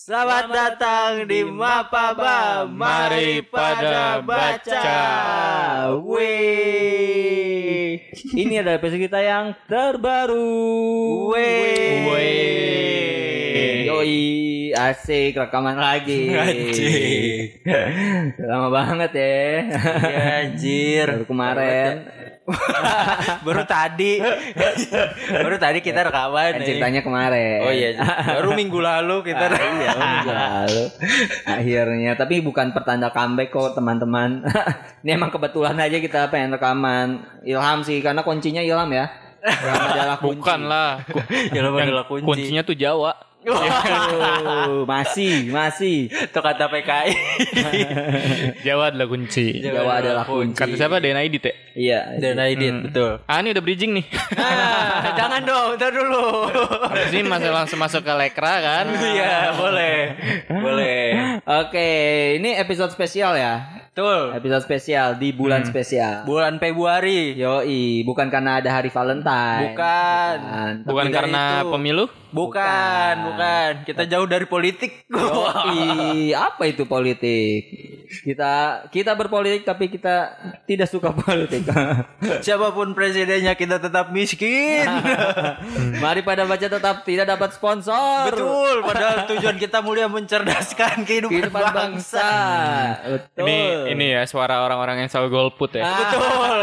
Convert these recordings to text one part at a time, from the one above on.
Selamat datang di Mapaba. Mari pada baca. Wih. Ini adalah episode kita yang terbaru. Wih. Wih. Yoi, asik rekaman lagi. Lama banget ya. Ya, anjir. Baru kemarin. Baru tadi. Baru tadi kita rekaman. Kan ceritanya kemarin. Oh iya, baru minggu lalu kita Ah, iya, minggu lalu. Akhirnya, tapi bukan pertanda comeback kok teman-teman. Ini emang kebetulan aja kita pengen rekaman. Ilham sih, karena kuncinya Ilham ya. Ilham adalah kunci. Bukan lah. Ya adalah kunci. Kuncinya tuh Jawa. Oh, masih, masih. Itu kata PKI. Jawa adalah kunci. Jawa adalah kunci. Kata siapa? Denai Dit ya? Iya. Dan Aidit, betul. Ah ini udah bridging nih. Ah, jangan dong, ntar dulu. Ini masih langsung masuk ke lekra kan? Iya, boleh. Boleh. Oke, ini episode spesial ya. Betul. Episode spesial di bulan spesial. Bulan Februari. Yoi, bukan karena ada hari Valentine. Bukan. Bukan Tidak karena itu. pemilu? Bukan, bukan. Kita jauh dari politik. Yoi, apa itu politik? Kita kita berpolitik tapi kita tidak suka politik. Siapa pun presidennya kita tetap miskin. Mari pada baca tetap tidak dapat sponsor. Betul, padahal tujuan kita mulia mencerdaskan kehidupan, Kehidupan bangsa. Betul. Ini ini ya suara orang-orang yang selalu golput ya. Betul.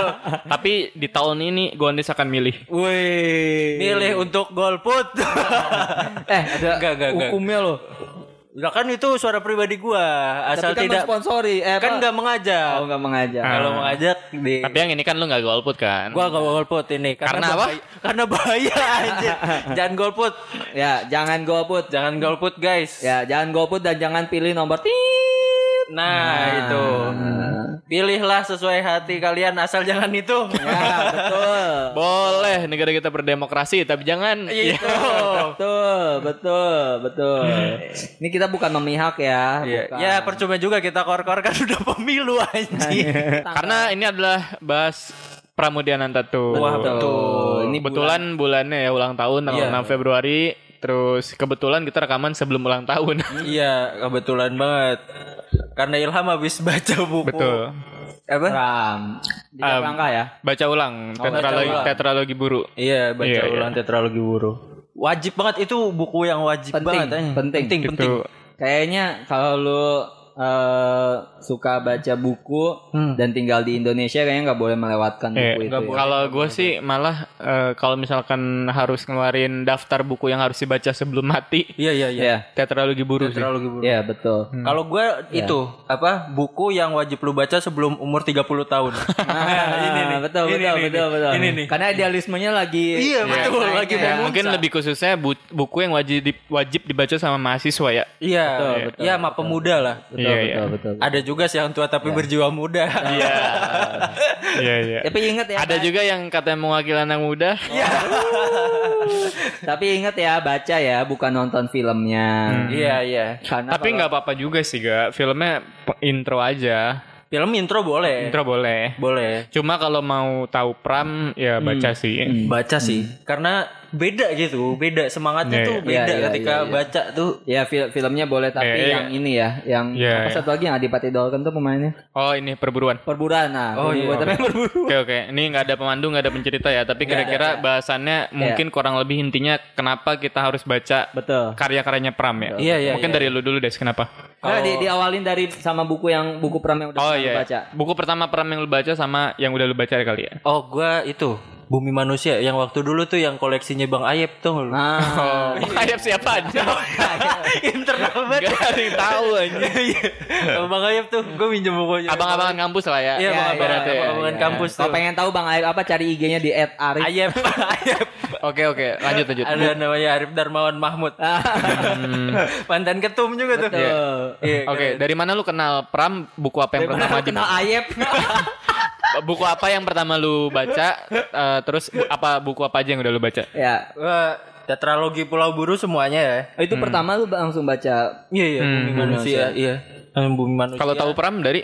Tapi di tahun ini Gondes akan milih. Wih. Milih untuk golput. Eh, ada enggak, enggak. hukumnya loh. Lah kan itu suara pribadi gua, asal Tapi kan tidak sponsori. Eh, kan nggak mengajak. Oh, enggak mengajak. Kalau mengajak di Tapi yang ini kan lu nggak golput kan? gua gak golput ini Karena apa? bahaya- Karena bahaya anjir. Jangan golput. Ya, jangan golput. Jangan golput, guys. Ya, jangan golput dan jangan pilih nomor tit. Nah, itu. Pilihlah sesuai hati kalian asal jangan itu. Ya, betul. Boleh negara kita berdemokrasi tapi jangan Itu. betul, betul, betul. Ini kita bukan memihak ya. Iya. bukan. Ya percuma juga kita kor-kor kan udah pemilu anjing. Karena ini adalah bahas Pramudian Antatu. Wah, betul. Ini Kebetulan bulannya ya ulang tahun tanggal Iya. 6 Februari. Terus kebetulan kita rekaman sebelum ulang tahun. Iya, kebetulan banget. Karena Ilham habis baca buku. Betul. Apa? Ram. Um, langkah ya. Baca ulang tetralogi, ulang. tetralogi buru. Iya, baca Iya, iya. ulang tetralogi buru. Wajib banget itu buku yang wajib Penting, banget. penting. penting, Gitu. penting. Kayaknya kalau lu eh, suka baca buku Hmm. dan tinggal di Indonesia kayaknya nggak boleh melewatkan Eh, buku itu. ya. kalau gue sih malah eh, kalau misalkan harus ngeluarin daftar buku yang harus dibaca sebelum mati, Iya, iya, iya. Iya, tetralogi buru sih. Tetralogi buru. iya betul. Kalau gue itu apa buku yang wajib lu baca sebelum umur 30 tahun. ini nih, betul, Ini betul, nih, betul, betul. Ini nih. Karena idealismenya lagi Iya, betul, naik-naiknya lagi ya. Mungkin lebih khususnya bu- buku yang wajib di- wajib dibaca sama mahasiswa ya. Iya, Betul, betul, iya, sama pemuda lah. Betul, Iya, betul, iya. betul. Ada juga sih yang tua tapi berjiwa muda. Iya. Iya, iya. Tapi ingat ya, Ada juga yang katanya mewakili anak muda. tapi ingat ya baca ya, bukan nonton filmnya. Iya, iya. Karena Tapi nggak apa-apa juga sih, gak. Filmnya intro aja. Film intro boleh. Intro boleh. Boleh. Cuma kalau mau tahu pram ya baca sih. Baca sih. Karena beda gitu, beda semangatnya Iya, tuh iya. beda Iya, iya, ketika iya, iya. baca tuh. Ya fil- filmnya boleh tapi Eh, yang ini ya, yang Iya, apa iya. satu lagi yang Adipati Dolken tuh pemainnya Oh ini perburuan. perburuan nah. Oh, film iya. tapi berburu. Oke oke, ini nggak ada pemandu, nggak ada pencerita ya. Tapi kira-kira bahasannya mungkin kurang lebih intinya kenapa kita harus baca Betul. karya-karyanya Pram ya. Iya, iya, Mungkin iya. dari lu dulu deh, kenapa? Nah, di, diawalin dari sama buku yang buku pram yang udah Oh pernah lu iya. baca. Buku pertama Pram yang lu baca sama yang udah lu baca kali ya. Oh, gua itu Bumi Manusia yang waktu dulu tuh yang koleksinya Bang Ayep tuh. Nah, Oh, Ayap siapa aja? Internal banget. Gak ada yang tahu aja. Iya. Bang Ayep tuh gue minjem bukunya. Abang-abangan kampus lah ya. Iya, Ya, abang-abangan ya, ya, abang-abangan ya. kampus Kalau pengen tahu Bang Arif apa cari IG-nya di @arif. Ayep, Ayep. Oke oke, lanjut lanjut. Ada namanya Arif Darmawan Mahmud. Mantan ketum juga tuh. Betul. Iya, Oke, dari mana lu kenal Pram? Buku apa yang pertama di Kenal Ayep. Buku apa yang pertama lu baca? Eh, terus bu- apa buku apa aja yang udah lu baca? ya. Tetralogi Pulau Buru semuanya ya. Oh, itu pertama lu langsung baca Iya, iya, Bumi Manusia, iya. Eh, Bumi Manusia. Kalau tahu Pram dari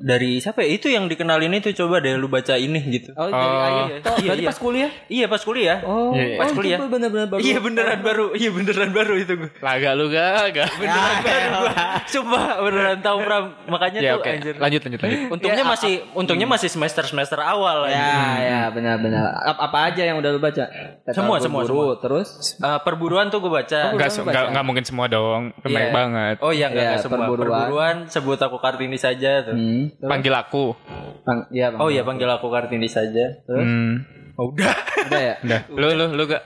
dari siapa ya? Itu yang dikenalin itu coba deh lu baca ini gitu. Oh, dari Oh. ayah. Oh, Iya, iya. pas kuliah? Iya pas kuliah. Oh, Iya, iya. Pas oh, kuliah. itu bener-bener baru. Iya beneran baru. Iya beneran baru itu gue. Laga lu gak? Gak. Beneran baru gua. Sumpah beneran tahu Pram. Makanya Ya tuh oke. anjir. Lanjut lanjut lanjut. Untungnya masih untungnya masih semester-semester awal Ya, anjir. ya, benar-benar. Apa, apa aja yang udah lu baca? Tetra Semua, semua, Berburu, Terus? Eh, perburuan tuh gue baca. Enggak enggak enggak mungkin semua dong. Iya. Menarik banget. Oh iya enggak Iya, semua. perburuan. Perburuan. sebut aku Kartini saja tuh. Hmm. Terus? Panggil aku. Pang, iya, Bang. Oh iya panggil aku Kartini saja. Terus? Hmm. Oh, udah. Udah ya? Udah. Lu lu lu gak?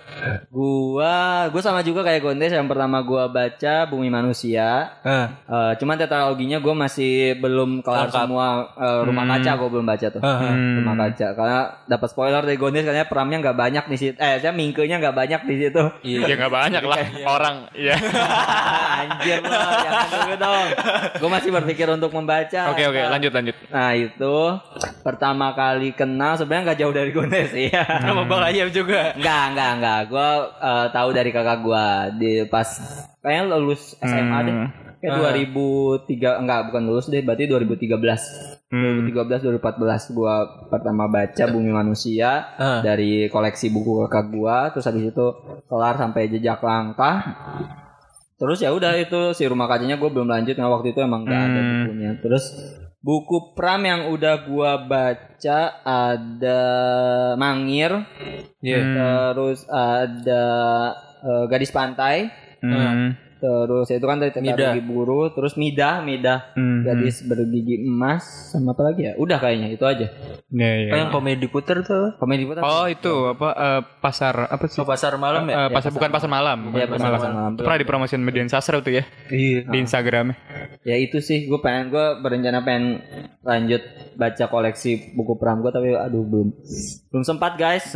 Gua, gua sama juga kayak Gondes. Yang pertama gua baca Bumi Manusia. Ah. Eh, cuman tetraloginya gue masih belum kelar Lengkap. semua eh, rumah kaca gue belum baca tuh Hmm. rumah kaca karena dapat spoiler dari Gondes katanya peramnya nggak banyak di situ eh saya mingkenya nggak banyak di situ Iya. Ya nggak banyak lah orang. Iya. anjir lo jangan dulu dong gue masih berpikir untuk membaca Oke oke lanjut lanjut. nah itu pertama kali kenal sebenarnya nggak jauh dari Gondes sih Sama Bang Ayam juga. Enggak, enggak, enggak. Gue tahu dari kakak gue di pas kayaknya lulus SMA deh. Hmm. Kayak 2003 enggak bukan lulus deh, berarti 2013. Hmm. 2013 2014 gua pertama baca Bumi Manusia Ah. dari koleksi buku kakak gua, terus habis itu kelar sampai Jejak Langkah. Terus ya udah itu si rumah kacanya gue belum lanjut nah waktu itu emang nggak ada Hmm. bukunya. Terus buku Pram yang udah gua baca ada Mangir, Iya. Hmm. terus ada eh, Gadis Pantai, Hmm. Terus itu kan dari Mida. Teknologi Buru, terus Midah, Midah Hmm. gadis bergigi emas sama apa lagi ya? Udah kayaknya itu aja. Iya iya. Apa yang komedi puter tuh? Komedi putar. Oh itu apa eh, pasar apa sih? Oh, pasar malam ya? Eh, pasar bukan pasar malam. Iya, bukan pasar malam. Itu Pernah dipromosiin Median Sastra tuh ya Iya. di Instagramnya. Ya itu sih gue pengen gue berencana pengen lanjut baca koleksi buku Pram gue tapi aduh belum belum sempat guys.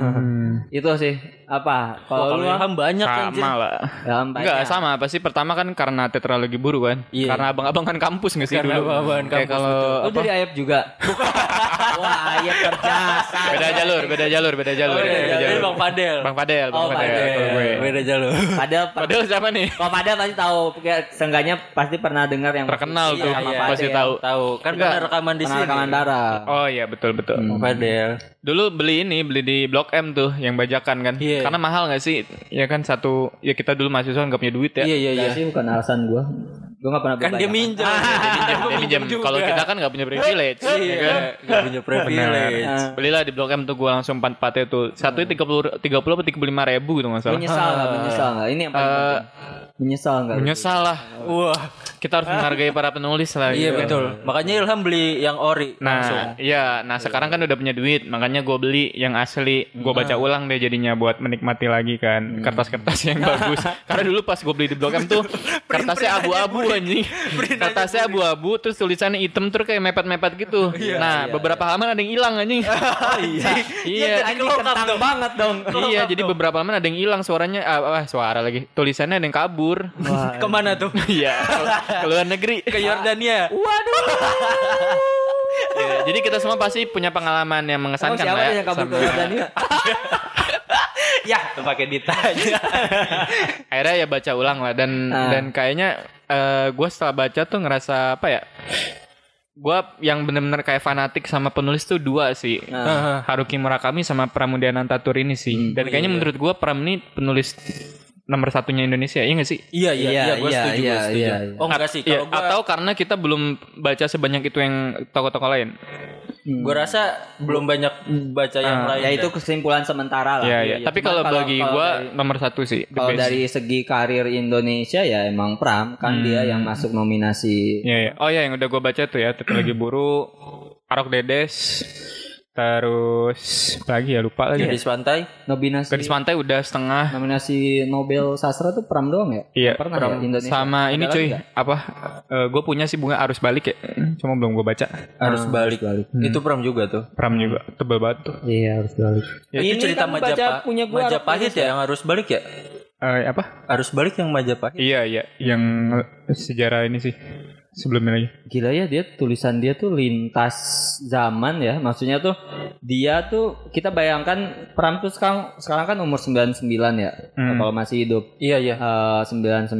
itu sih apa? Kalau lu Ilham banyak anjir. Sama lah. ya, banyak. Enggak sama pasti pertama kan karena tetralogi buru kan. Iya. Karena abang-abang kan kampus nggak sih Karena dulu. abang-abangan Kayak kalau Lu dari Ayap juga. Wah, Ayap berjasa. beda jalur, beda jalur, beda jalur. Oh, beda iya. jalur. Bang Fadel. Bang Padel, Bang Oh, Padel. Fadel. Kalau gue. Beda jalur. Padahal Padel siapa nih? kalau Padahal pasti tahu, kayak seenggaknya pasti pernah dengar yang Terkenal Iya, tuh, iya, pasti tahu. Tahu. Kan pernah rekaman di sini. rekaman darah. Oh iya betul betul. Bang Fadel. Dulu beli ini, beli di Blok M tuh yang bajakan kan. Iya. Karena mahal nggak sih? Ya kan satu, ya kita dulu mahasiswa nggak punya duit ya. Iya iya iya. Sih bukan alasan gue. Gue gak pernah Kan dia minjem. Dia minjem, dia minjem. juga. Kalau kita kan punya privilege, ya kan? Iya, gak punya privilege. Belilah di Blok M tuh gue langsung empat empatnya tuh. Satu tiga puluh tiga puluh apa tiga puluh lima ribu tuh nggak salah. Menyesal nggak? Menyesal nggak? Ini yang paling penting. Menyesal nggak? Menyesal lah. Wah, Kita harus menghargai para penulis lah. iya gitu kan. betul. Makanya Ilham beli yang ori langsung. Nah, iya. Nah, sekarang kan udah punya duit, makanya gue beli yang asli. Gue baca ulang deh jadinya buat menikmati lagi kan kertas-kertas yang bagus. Karena dulu pas gue beli di Blok M tuh kertasnya abu-abu anjing. Kertasnya abu-abu terus tulisannya hitam terus kayak mepet-mepet gitu. nah, beberapa halaman ada yang hilang anjing. iya. Iya. Anjing kentang banget dong. Iya, jadi beberapa halaman ada yang hilang suaranya ah, ah, suara lagi. Tulisannya ada yang kabur. Ke mana tuh? Iya, ke luar negeri. Ke Yordania. Waduh. Iya, jadi kita semua pasti punya pengalaman yang Emang mengesankan siapa lah ya yang kabur ke Yordania? Ya, pakai ditanya. akhirnya ya baca ulang lah dan Ah. dan kayaknya gue setelah baca tuh ngerasa apa ya gue yang bener-bener kayak fanatik sama penulis tuh dua sih Nah. Haruki Murakami sama Pramudia Nantatur ini sih dan kayaknya menurut gue Pram ini penulis nomor satunya Indonesia iya gak sih Iya iya Iya, iya, gue iya, setuju, iya, gua setuju. iya, iya. Oh enggak sih, Iya, kalau gue atau karena kita belum baca sebanyak itu yang tokoh-tokoh lain gue rasa belum banyak baca yang lain. Ya itu kesimpulan sementara lah. Iya, iya. Tapi Cuman kalau bagi gue nomor satu sih. Kalau dari segi karir Indonesia ya emang Pram kan dia yang masuk nominasi Iya, iya. Oh ya yang udah gue baca tuh ya. Teknologi Buru, Arok Dedes, terus apa lagi ya lupa lagi. Gadis pantai. nominasi Gadis Pantai udah setengah. nominasi Nobel sastra tuh Pram doang ya? Iya. Pernah Pram. ya Indonesia? Sama Ada ini cuy, nggak? apa? gue punya sih bunga arus balik ya. Cuma belum gue baca. Harus Ah, balik. balik. Itu Pram juga tuh. Pram juga tebel banget tuh. Iya harus balik. Ya, itu cerita baca Majapahit. punya gua Majapahit ya yang harus balik ya? Eh, apa? Harus balik yang Majapahit. Iya iya, yang sejarah ini sih sebelumnya lagi. Gila ya dia tulisan dia tuh lintas zaman ya. Maksudnya tuh dia tuh kita bayangkan Pram tuh sekarang sekarang kan umur 99 ya. Hmm. Kalau masih hidup Iya iya. eh 99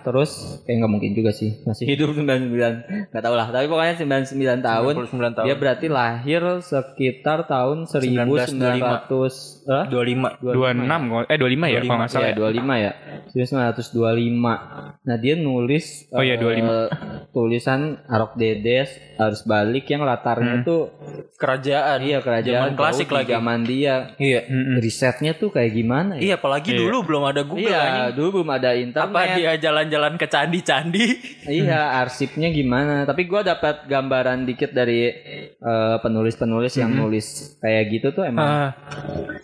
terus kayak nggak mungkin juga sih masih hidup 99 nggak tahu lah tapi pokoknya 99 tahun 99 tahun. dia berarti lahir sekitar tahun 1900 eh? 25. 26 kok- eh 25 ya kalau nggak salah. ya 25 ya 1925 nah dia nulis Oh iya, eh, 25. tulisan Arok Dedes harus balik yang latarnya Hmm. tuh Kerajaan. iya kerajaan Zaman klasik lagi. zaman dia Iya. Mm-mm. risetnya tuh kayak gimana ya Iya, apalagi Iya. dulu belum ada Google iya anjing. dulu belum ada internet Apa dia jalan-jalan ke candi-candi? Iya, arsipnya gimana? Tapi gua dapat gambaran dikit dari eh, penulis-penulis yang nulis kayak gitu tuh emang. Ah,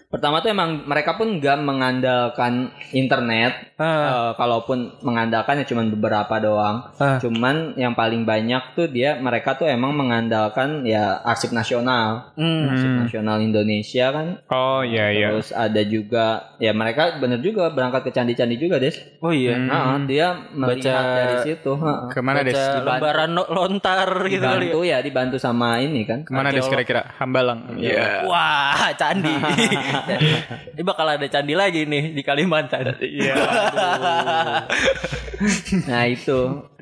Pertama tuh emang mereka pun gak mengandalkan internet. ah, Eh, kalaupun mengandalkan ya cuman beberapa doang. ah. Cuman yang paling banyak tuh dia mereka tuh emang mengandalkan ya arsip nasional, Hmm. arsip nasional Indonesia kan. Oh iya iya. Terus ada juga ya mereka bener juga berangkat ke candi-candi juga, Des. Oh iya. Hmm. Nah, dia melihat Baca- dari situ. heeh. Ke mana des? Baca lembaran no- lontar gitu kali. dibantu ya dibantu sama ini kan Ke mana des Arkeolog. kira-kira? Hambalang. Iya. Wah, candi. Ini bakal ada candi lagi nih di Kalimantan. Iya. nah itu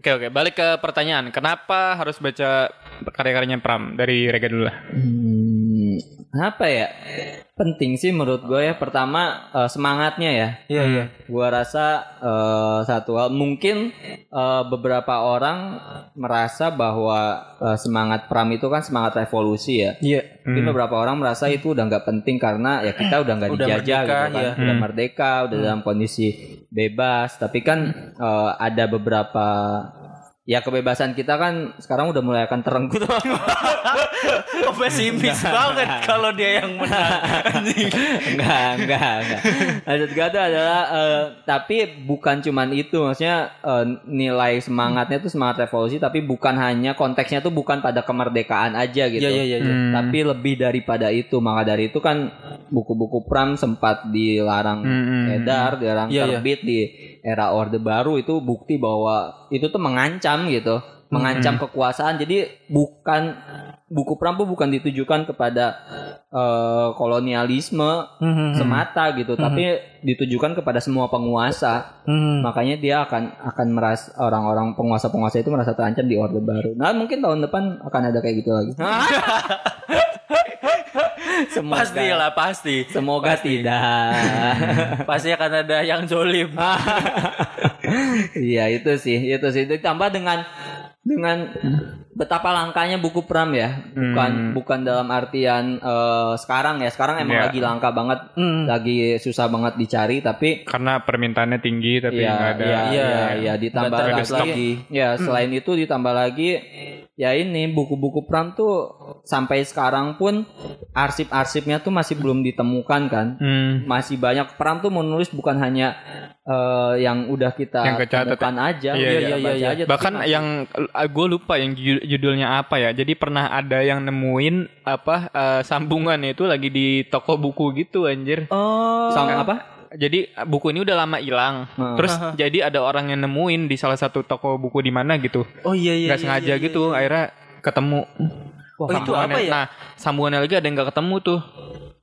Oke oke. Balik ke pertanyaan. Kenapa harus baca karya-karyanya Pram dari Rega dulu lah? hmm, apa ya penting sih menurut gue ya pertama eh, semangatnya ya Iya, iya. gua rasa eh, satu hal mungkin eh, beberapa orang merasa bahwa eh, semangat Pram itu kan semangat revolusi ya Iya. Mungkin Hmm. beberapa orang merasa itu udah nggak penting karena ya kita udah nggak dijajah merdeka, gitu kan, ya. udah Hmm. merdeka, udah dalam kondisi bebas. Tapi kan eh, ada beberapa ya kebebasan kita kan sekarang udah mulai akan terenggut. Kok pesimis banget kalau dia yang menang. Enggak, enggak, enggak. Maksud gue tuh adalah eh, tapi bukan cuman itu, maksudnya eh, nilai semangatnya tuh semangat revolusi tapi bukan hanya konteksnya tuh bukan pada kemerdekaan aja gitu. Iya, iya, iya. iya. Hmm. Tapi lebih daripada itu, maka dari itu kan buku-buku Pram sempat dilarang Hmm. edar, dilarang iya. terbit di era Orde Baru itu bukti bahwa itu tuh mengancam gitu, mengancam kekuasaan. Jadi bukan buku Pram tuh bukan ditujukan kepada eh, kolonialisme Hmm. semata gitu, tapi ditujukan kepada semua penguasa. Hmm. Makanya dia akan akan merasa orang-orang penguasa-penguasa itu merasa terancam di Orde Baru. Nah, mungkin tahun depan akan ada kayak gitu lagi. Semoga, Pasti lah, pasti. Semoga tidak. Pasti akan ada yang zolim. Iya itu sih, itu sih. Ditambah dengan dengan betapa langkanya buku Pram ya. Bukan Hmm. bukan dalam artian eh, sekarang ya. Sekarang emang Iya. lagi langka banget, Hmm. lagi susah banget dicari. Tapi Karena permintaannya tinggi tapi Iya, nggak ada. iya, Iya. iya, iya, ditambah lagi, ya selain itu ditambah lagi ya ini buku-buku Pram tuh sampai sekarang pun arsip-arsipnya tuh masih belum ditemukan kan. Hmm. Masih banyak Pram tuh menulis bukan hanya eh, yang udah kita Yang kecatat temukan aja, Iya, iya, kita iya, baca iya. aja, tapi Bahkan masih- yang gue lupa yang ju- judulnya apa ya. Jadi pernah ada yang nemuin apa eh, sambungan itu lagi di toko buku gitu anjir. Oh. sama apa? Jadi buku ini udah lama hilang. Hmm. Terus jadi ada orang yang nemuin di salah satu toko buku di mana gitu. Oh iya iya. Nggak iya, sengaja iya, gitu. iya. Akhirnya ketemu. Oh, itu apa ya? Nah, sambungannya lagi ada yang nggak ketemu tuh.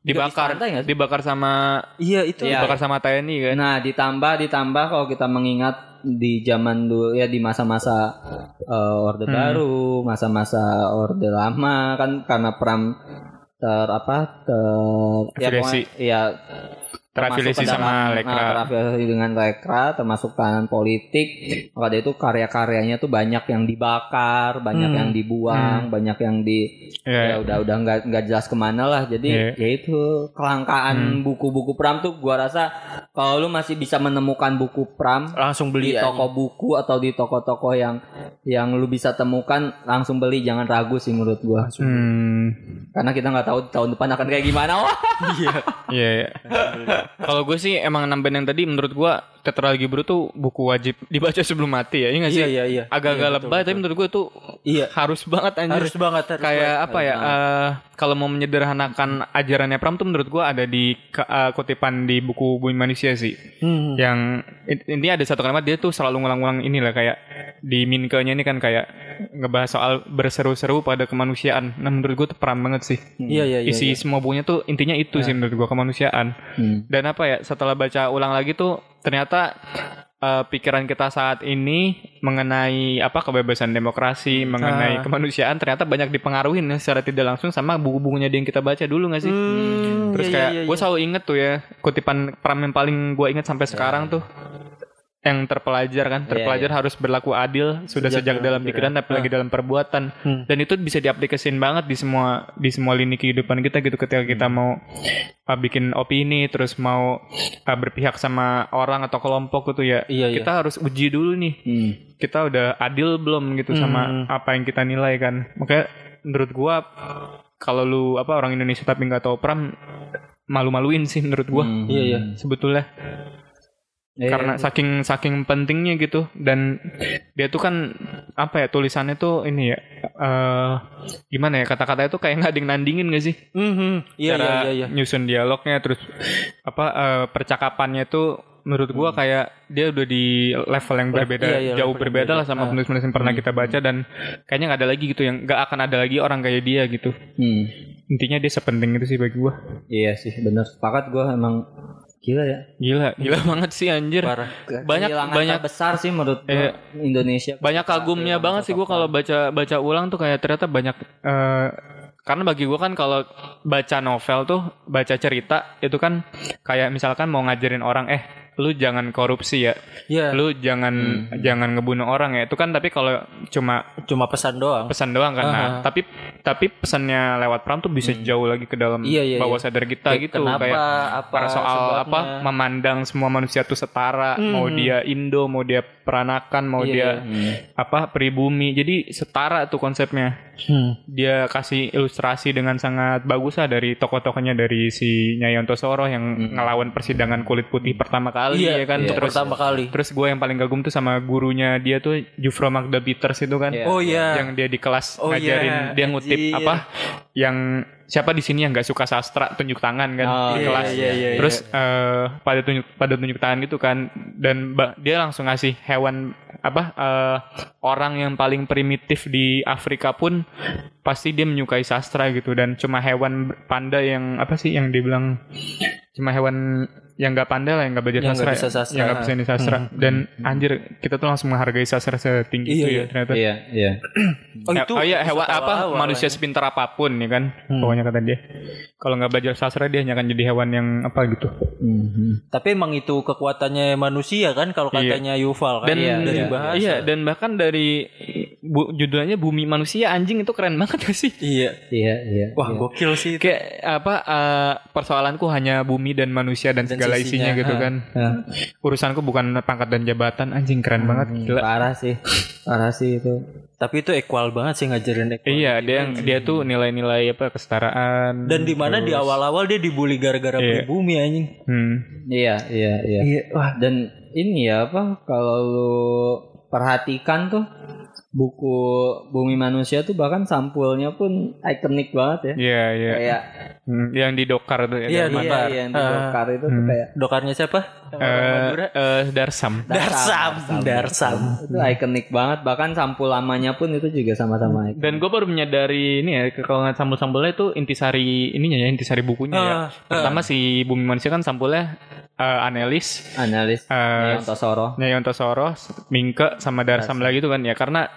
Dibakar, dibakar sama Iya itu. Iya. dibakar sama TNI kan. Nah, ditambah ditambah kalau kita mengingat di zaman dulu ya di masa-masa eh, Orde Hmm. Baru, masa-masa Orde Lama kan karena Pram ter apa ter ya, Afiliasi. pokoknya- ya Terafiliasi sama dalam- Lekra. nah, terafiliasi dengan Lekra termasuk kanan politik maka dari itu karya-karyanya tuh banyak yang dibakar banyak Hmm. yang dibuang banyak yang di ya Iya. udah udah nggak nggak jelas ke mana lah jadi Iya. ya itu kelangkaan buku-buku Pram tuh gua rasa kalau lu masih bisa menemukan buku Pram Langsung di beli aja. toko buku atau di toko-toko yang yang lu bisa temukan langsung beli jangan ragu sih menurut gua Hmm. karena kita nggak tahu tahun depan akan kayak gimana wah Iya. Iya. Kalau gue sih emang nambahin yang tadi menurut gua Tetralogi Bro tuh buku wajib dibaca sebelum mati ya. Iya nggak sih? Iya iya iya. Agak-agak Iya, lebay tapi menurut gue tuh Iya. harus banget anjir. Harus banget harus kayak banget. apa ya? eh, kalau mau menyederhanakan ajarannya Pram tuh menurut gua ada di eh, kutipan di buku Bumi Manusia sih. Hmm. Yang in- intinya ada satu kalimat dia tuh selalu ngulang-ngulang inilah kayak di Minkenya ini kan kayak ngebahas soal berseru-seru pada kemanusiaan. Nah menurut gue tuh peran banget sih. Iya iya iya. Isi semua bukunya tuh intinya itu sih menurut gue kemanusiaan. Hmm. Dan apa ya setelah baca ulang lagi tuh ternyata eh, pikiran kita saat ini mengenai apa kebebasan demokrasi, mengenai Ah. kemanusiaan ternyata banyak dipengaruhi nih secara tidak langsung sama buku-bukunya yang kita baca dulu gak sih? Hmm, Terus iya, kayak iya, iya, gue selalu inget tuh ya kutipan pram yang paling gue inget sampai sekarang tuh yang terpelajar kan terpelajar harus berlaku adil sudah Sejak sejak, dalam dalam pikiran tapi lagi dalam perbuatan. Hmm. dan itu bisa diaplikasiin banget di semua di semua lini kehidupan kita gitu ketika kita mau uh, bikin opini terus mau uh, berpihak sama orang atau kelompok gitu ya. Iya, iya. kita harus uji dulu nih. Hmm. kita udah adil belum gitu sama apa yang kita nilai kan. Makanya menurut gua kalau lu apa orang Indonesia tapi nggak tahu pram malu-maluin sih menurut gua. Hmm. Iya iya. sebetulnya Eh, karena saking saking pentingnya gitu dan dia tuh kan apa ya tulisannya tuh ini ya eh gimana ya kata-kata itu kayak nggak nandingin gak sih Mhm. Iya iya cara iya iya. nyusun dialognya terus apa eh, percakapannya tuh menurut gua kayak dia udah di level yang berbeda iya, iya, jauh level yang berbeda beda. lah sama Ah. penulis-penulis yang pernah kita baca dan kayaknya nggak ada lagi gitu yang nggak akan ada lagi orang kayak dia gitu Hmm. intinya dia sepenting itu sih bagi gua Iya sih benar. Sepakat gue emang gila ya. gila gila banget sih anjir Parah. Banyak- Kehilangan banyak- besar sih menurut Iya. Indonesia. banyak kagumnya banget sih gue kalau baca baca ulang tuh kayak ternyata banyak eh, karena bagi gue kan kalau baca novel tuh baca cerita itu kan kayak misalkan mau ngajarin orang eh lu jangan korupsi ya Iya. lu jangan jangan ngebunuh orang ya itu kan tapi kalau cuma Cuma pesan doang. pesan doang kan nah Ah. tapi tapi pesannya lewat peran tuh bisa jauh lagi ke dalam Iya, iya, bawah iya. sadar kita gitu Kenapa? kayak apa? soal sebabnya? apa memandang semua manusia tuh setara mau dia Indo mau dia peranakan mau Iya, dia Hmm. apa pribumi jadi setara tuh konsepnya Hmm. dia kasih ilustrasi dengan sangat bagus lah dari tokoh-tokohnya dari si Nyai Ontosoro yang ngelawan persidangan kulit putih pertama kali Iya, ya kan untuk terus pertama kali. terus gue yang paling kagum tuh sama gurunya dia tuh Jufro Magda Peters itu kan Iya. Oh iya. yang dia di kelas Oh, ngajarin iya, dia ngutip anjir. apa yang siapa di sini yang nggak suka sastra tunjuk tangan kan Oh, di iya, kelas iya, iya, terus eh, pada tunjuk pada tunjuk tangan gitu kan dan dia langsung ngasih hewan apa eh, orang yang paling primitif di Afrika pun pasti dia menyukai sastra gitu dan cuma hewan panda yang apa sih yang dibilang cuma hewan yang nggak pandai lah yang nggak belajar Yang sastra, bisa sastra. yang nggak bisa ini sastra Hmm. dan anjir kita tuh langsung menghargai sastra setinggi Iya, itu iya. ya ternyata Iya, iya. Oh Ya, itu. oh iya itu hewan apa awal-awal manusia ya. sepintar apa pun ya kan Hmm. pokoknya kata dia kalau nggak belajar sastra dia hanya akan jadi hewan yang apa gitu Mhm. Tapi emang itu kekuatannya manusia kan kalau Iya. katanya Yuval kan dan Iya, dari iya. bahasa. iya dan bahkan dari bu, judulnya bumi manusia anjing itu keren banget gak sih Iya. Iya, iya. Wah, iya. gokil sih. itu. kayak apa eh, persoalanku hanya bumi dan manusia dan, Dan segala sisinya, isinya gitu ha. kan Hah. urusanku bukan pangkat dan jabatan anjing keren banget gila Parah sih. Parah sih itu. Tapi itu equal banget sih ngajarin equal. iya dia yang dia tuh nilai-nilai apa kesetaraan Dan di mana di awal-awal dia dibully gara-gara Iya. pribumi anjing. hmm. Iya, iya, iya. Iya, wah. Dan ini ya apa kalau lu perhatikan tuh buku Bumi Manusia tuh bahkan sampulnya pun ikonik banget ya. iya iya Kayak Hmm, yang di dokar tuh ya Iya, iya, iya, yang di Ah. Dokar itu tuh kayak Dokarnya siapa? Yang orang Eh, Madura? eh, Darsam Darsam, Darsam. itu ikonik banget bahkan sampul lamanya pun itu juga sama-sama ikonik. Dan gue baru menyadari ini ya kalau nggak sambel-sambelnya itu intisari ininya ya intisari bukunya ya. Ah, Pertama si Bumi Manusia kan sampulnya eh, Anelis, analis eh, Nyai Ontosoro. Nyai Ontosoro, Mingke sama Darsam lagi tuh kan ya karena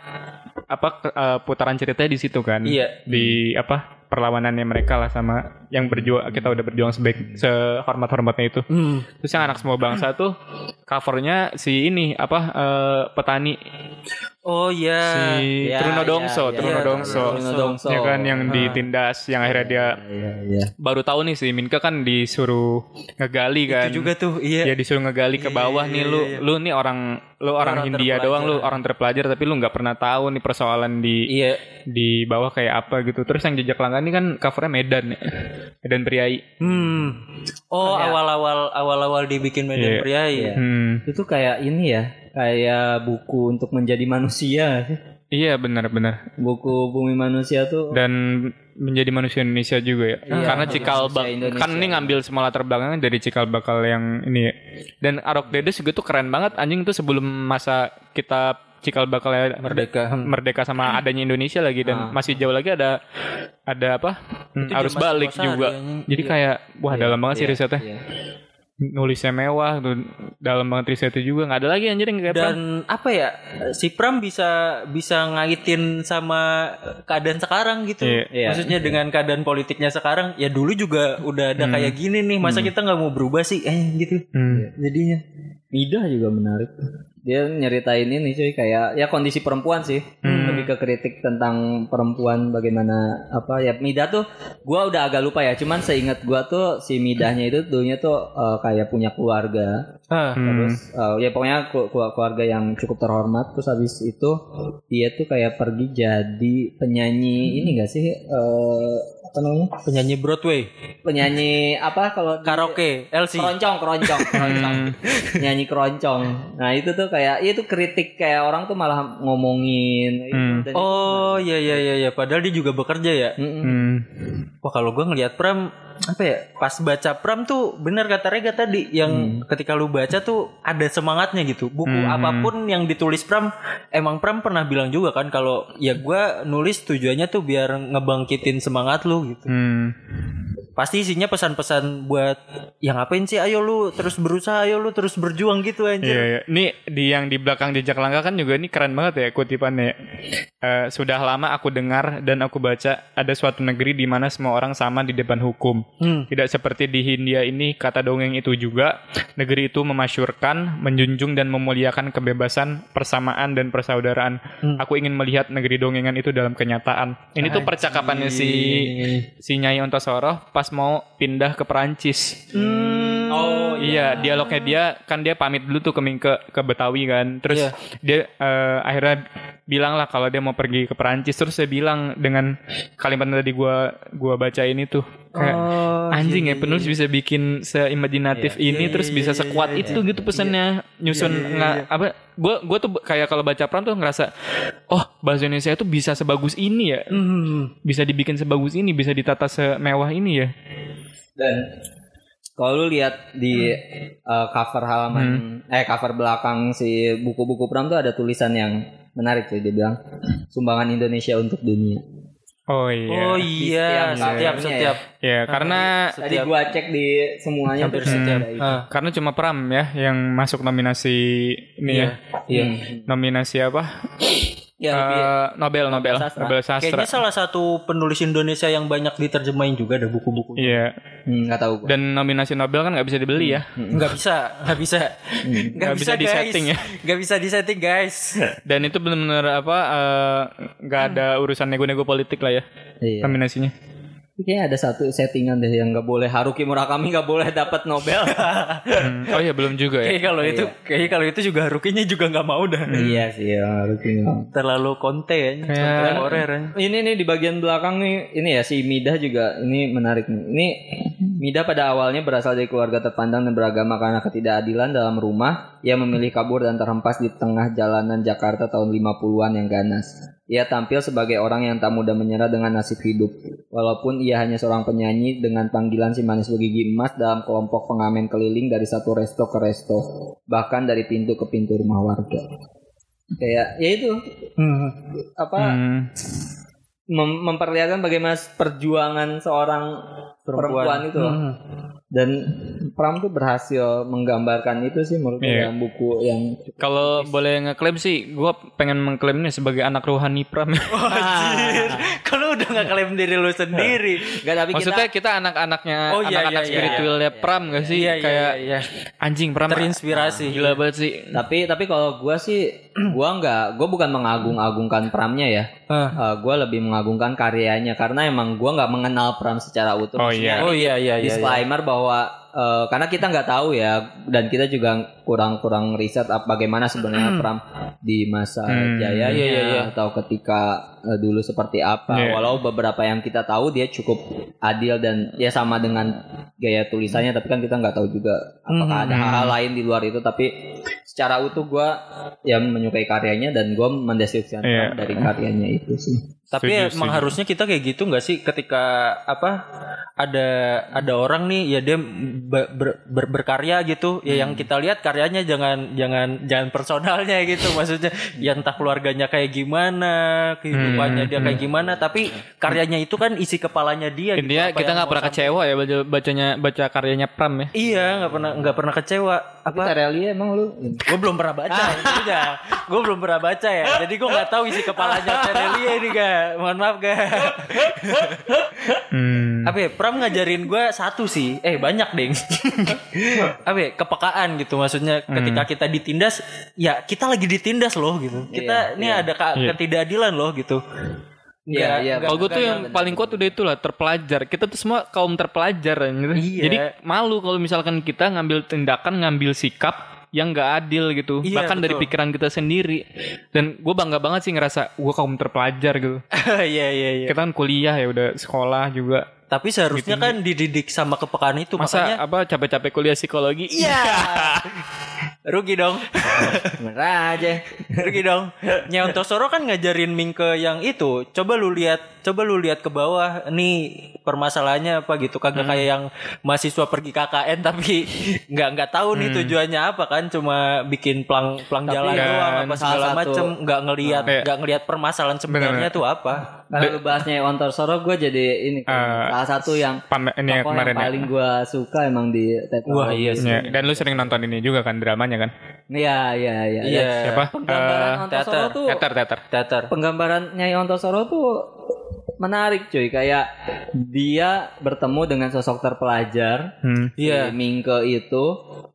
apa eh, putaran ceritanya di situ kan. Iya. Di apa perlawanannya mereka lah sama yang berjuang kita udah berjuang sebaik sehormat-hormatnya itu. Hmm. Terus yang anak semua bangsa tuh covernya si ini apa eh, petani Oh iya. si Ya, Truno ya, Dongso, ya. Truno Iya, Dongso. Truno Dongso. Ya kan yang Ah. ditindas yang akhirnya dia Iya, iya. baru tahu nih si Minka kan disuruh ngegali kan. Itu juga tuh, iya. Ya disuruh ngegali ke Iya, bawah iya, nih iya, lu lu nih orang lu orang, orang Hindia terpelajar. doang lu orang terpelajar tapi lu nggak pernah tahu nih persoalan di Iya. di bawah kayak apa gitu. Terus yang jejak langkah ini kan covernya Medan ya. Medan Priai. Hmm. Oh, awal-awal awal-awal dibikin. Medan Priai. Iya. Hmm. Itu kayak ini ya, kayak buku untuk menjadi manusia. Iya benar-benar. Buku Bumi Manusia tuh Dan menjadi manusia Indonesia juga ya. Iya, Karena cikal bak Indonesia. kan ini ngambil semua latar belakangnya dari cikal bakal yang ini ya. Dan Arok Dedes juga tuh keren banget anjing tuh sebelum masa kita cikal bakal Merdeka. Hmm. merdeka sama adanya Indonesia lagi dan Ah. masih jauh lagi ada ada apa Itu arus zaman balik juga anjing. jadi Iya. kayak wah Iya, dalam banget sih iya, risetnya iya. nulisnya mewah tuh dalam banget risetnya juga nggak ada lagi anjir yang kayak Pram. Dan apa ya? Si Pram bisa bisa ngaitin sama keadaan sekarang gitu. Iya. Iya. Maksudnya dengan keadaan politiknya sekarang, ya dulu juga udah ada kayak gini nih. Masa kita nggak mau berubah sih? Eh gitu. Hmm. Jadinya. Midah juga menarik. Dia nyeritain ini cuy kayak ya kondisi perempuan sih. Lebih ke kritik tentang perempuan bagaimana apa ya Midah tuh gua udah agak lupa ya. Cuman seingat gua tuh si Midahnya itu dulunya tuh eh, kayak punya keluarga. Ah. Hmm. Terus eh, ya pokoknya kelu- kelu- keluarga yang cukup terhormat. Terus habis itu dia tuh kayak pergi jadi penyanyi ini gak sih eh apa namanya? Penyanyi Broadway, Penyanyi apa kalau karaoke, LC. keroncong keroncong keroncong nyanyi keroncong nah itu tuh kayak itu kritik kayak orang tuh malah ngomongin itu, Hmm. dan- Oh iya iya iya iya. Padahal dia juga bekerja ya. Mm-mm. Hmm. Wah kalau gua ngelihat Pram apa ya pas baca Pram tuh bener kata Rega tadi yang ketika lu baca tuh ada semangatnya gitu buku Hmm. apa pun yang ditulis Pram emang Pram pernah bilang juga kan kalau ya gua nulis tujuannya tuh biar ngebangkitin semangat lu gitu Hmm. Pasti isinya pesan-pesan buat yang ngapain sih ayo lu terus berusaha ayo lu terus berjuang gitu anjir Iya, iya. Ini di yang di belakang jejak langkah kan juga ini keren banget ya kutipannya. Eh, sudah lama aku dengar dan aku baca ada suatu negeri di mana semua orang sama di depan hukum. Hmm. Tidak seperti di Hindia ini kata dongeng itu juga negeri itu memasyurkan, menjunjung dan memuliakan kebebasan, persamaan dan persaudaraan. Hmm. Aku ingin melihat negeri dongengan itu dalam kenyataan. Ini tuh percakapannya si si Nyai Ontosoro pas mau pindah ke Perancis. Hmm. oh Iya, dialognya dia kan dia pamit dulu tuh ke ke, ke Betawi kan. Terus Iya. dia eh, akhirnya bilang lah kalau dia mau pergi ke Perancis. Terus saya bilang dengan kalimat yang tadi gua gua baca ini tuh kayak Oh, anjing iya, ya penulis bisa bikin seimajinatif ini Iya, terus iya, bisa iya, sekuat iya, itu gitu pesannya. Nyusun Iya, iya, nggak iya. apa gua gua tuh kayak kalau baca Pram tuh ngerasa oh bahasa Indonesia itu bisa sebagus ini ya. Hmm. bisa dibikin sebagus ini bisa ditata semewah ini ya. Dan kalau lu lihat di uh, cover halaman eh cover belakang si buku-buku Pram tuh ada tulisan yang menarik sih dia bilang sumbangan Indonesia untuk dunia oh iya Oh iya, setiap setiap covernya setiap ya karena tadi gua cek di semuanya hampir setiap. ada itu. Ah. Karena cuma Pram ya yang masuk nominasi ini ya. Iya. Nominasi apa? Ya Eh, lebih Nobel, Nobel, sastra. Nobel sastra. Kayaknya salah satu penulis Indonesia yang banyak diterjemahin juga ada buku-buku. Iya. hmm, nggak tahu gua. Dan nominasi Nobel kan nggak bisa dibeli ya. Nggak bisa, nggak bisa, Nggak bisa guys. disetting ya. Nggak bisa disetting guys. Dan itu benar-benar apa? eh, nggak ada urusan nego-nego politik lah ya Iya. nominasinya. Kayaknya ada satu settingan deh yang nggak boleh Haruki Murakami nggak boleh dapat Nobel. Hmm, Oh iya belum juga ya. Kayak kalau itu, kayak kalau itu juga Harukinya juga nggak mau dah. iya sih ya, Haruki. Terlalu konte ya, Kayak- ya. Ini nih di bagian belakang nih, ini ya si Midah juga ini menarik nih. Ini Midah pada awalnya berasal dari keluarga terpandang dan beragama karena ketidakadilan dalam rumah. Ia memilih kabur dan terhempas di tengah jalanan Jakarta tahun 50-an yang ganas. Ia tampil sebagai orang yang tak mudah menyerah dengan nasib hidup. Walaupun ia hanya seorang penyanyi dengan panggilan si manis bergigi emas dalam kelompok pengamen keliling dari satu resto ke resto. Bahkan dari pintu ke pintu rumah warga. Kayak ya itu Hmm. apa Hmm. mem- memperlihatkan bagaimana perjuangan seorang perempuan, itu loh. Hmm. dan Pram tuh berhasil menggambarkan itu sih menurut Iya. dalam buku yang Kalau boleh ngeklaim sih, gue pengen mengklaimnya sebagai anak rohani Pram. Anjir, kalau udah nggak klaim diri lu sendiri. Gak tapi Maksudnya kita, anak-anaknya, Oh, iya, anak-anak iya, iya, spiritualnya Pram gak sih? Iya, iya, Kayak iya, iya. anjing Pram Terinspirasi. Gila banget sih. kita tapi tapi kalau gue sih gue nggak gue bukan mengagung-agungkan Pramnya ya Ah. gue lebih mengagungkan karyanya karena emang gue nggak mengenal Pram secara utuh Oh, iya. Oh iya iya iya. iya. disclaimer bahwa eh, karena kita nggak tahu ya dan kita juga kurang-kurang riset apa bagaimana sebenarnya Pram di masa Hmm. jayanya Iya, iya, iya. atau ketika eh, dulu seperti apa Iya. walau beberapa yang kita tahu dia cukup adil dan ya sama dengan gaya tulisannya tapi kan kita nggak tahu juga apakah ada Hmm. hal-hal lain di luar itu tapi secara utuh gue ya menyukai karyanya dan gue mendeskripsikan Iya. dari karyanya itu sih. Tapi Setuju, emang setuju. harusnya kita kayak gitu nggak sih ketika apa ada ada orang nih ya dia ber- ber- ber- berkarya gitu ya yang kita lihat karyanya jangan jangan jangan personalnya gitu. Maksudnya ya entah keluarganya kayak gimana kehidupannya dia kayak gimana tapi karyanya itu kan isi kepalanya dia gitu, kita nggak pernah sampai- kecewa ya baca bacanya baca karyanya Pram ya. iya nggak pernah nggak pernah kecewa Tapi apa? Terelia emang lu? Gue belum pernah baca aja gue belum pernah baca ya. Jadi gue nggak tahu isi kepalanya Terelia ini gak mohon maaf gak Hmm. apa ya, Pram ngajarin gue satu sih. Eh banyak deng. Apa ya, kepekaan gitu maksudnya. Ketika kita ditindas ya kita lagi ditindas loh gitu. Kita ini ada ka- Iya. ketidakadilan loh gitu Iya, iya. Kalau gue tuh yang paling kuat udah itulah terpelajar. Kita tuh semua kaum terpelajar gitu. Iya. Jadi malu kalau misalkan kita ngambil tindakan, ngambil sikap yang nggak adil gitu. Iya, Bahkan dari betul. pikiran kita sendiri. Dan gue bangga banget sih ngerasa gue kaum terpelajar gitu. iya iya iya Kita kan kuliah ya udah sekolah juga. Tapi seharusnya kan dididik sama kepekaan itu Masa makanya apa capek-capek kuliah psikologi? iya. Rugi dong. Bener aja. rugi dong. Nyeonto Soro kan ngajarin Mingke yang itu. Coba lu lihat coba lu lihat ke bawah. Nih permasalahannya apa gitu. Kagak kayak yang mahasiswa pergi KKN tapi nggak nggak tahu nih tujuannya apa kan. Cuma bikin plang plang jalan kan doang apa segala macem. Nggak ngelihat nggak ngelihat permasalahan sebenarnya tuh apa. Kalau lu bahasnya Ontor Soro gue jadi ini Eh, salah satu yang ini yang tokoh kemarin yang ya. paling gue suka emang di teater. Wah, iya sih. Ya, Dan lu sering nonton ini juga kan dramanya kan? Iya iya iya. iya Siapa? Penggambaran Eh, Ontor Soro teater, tuh teater, teater. teater penggambarannya Ontor Soro tuh menarik cuy kayak dia bertemu dengan sosok terpelajar Hmm. Si Mingke itu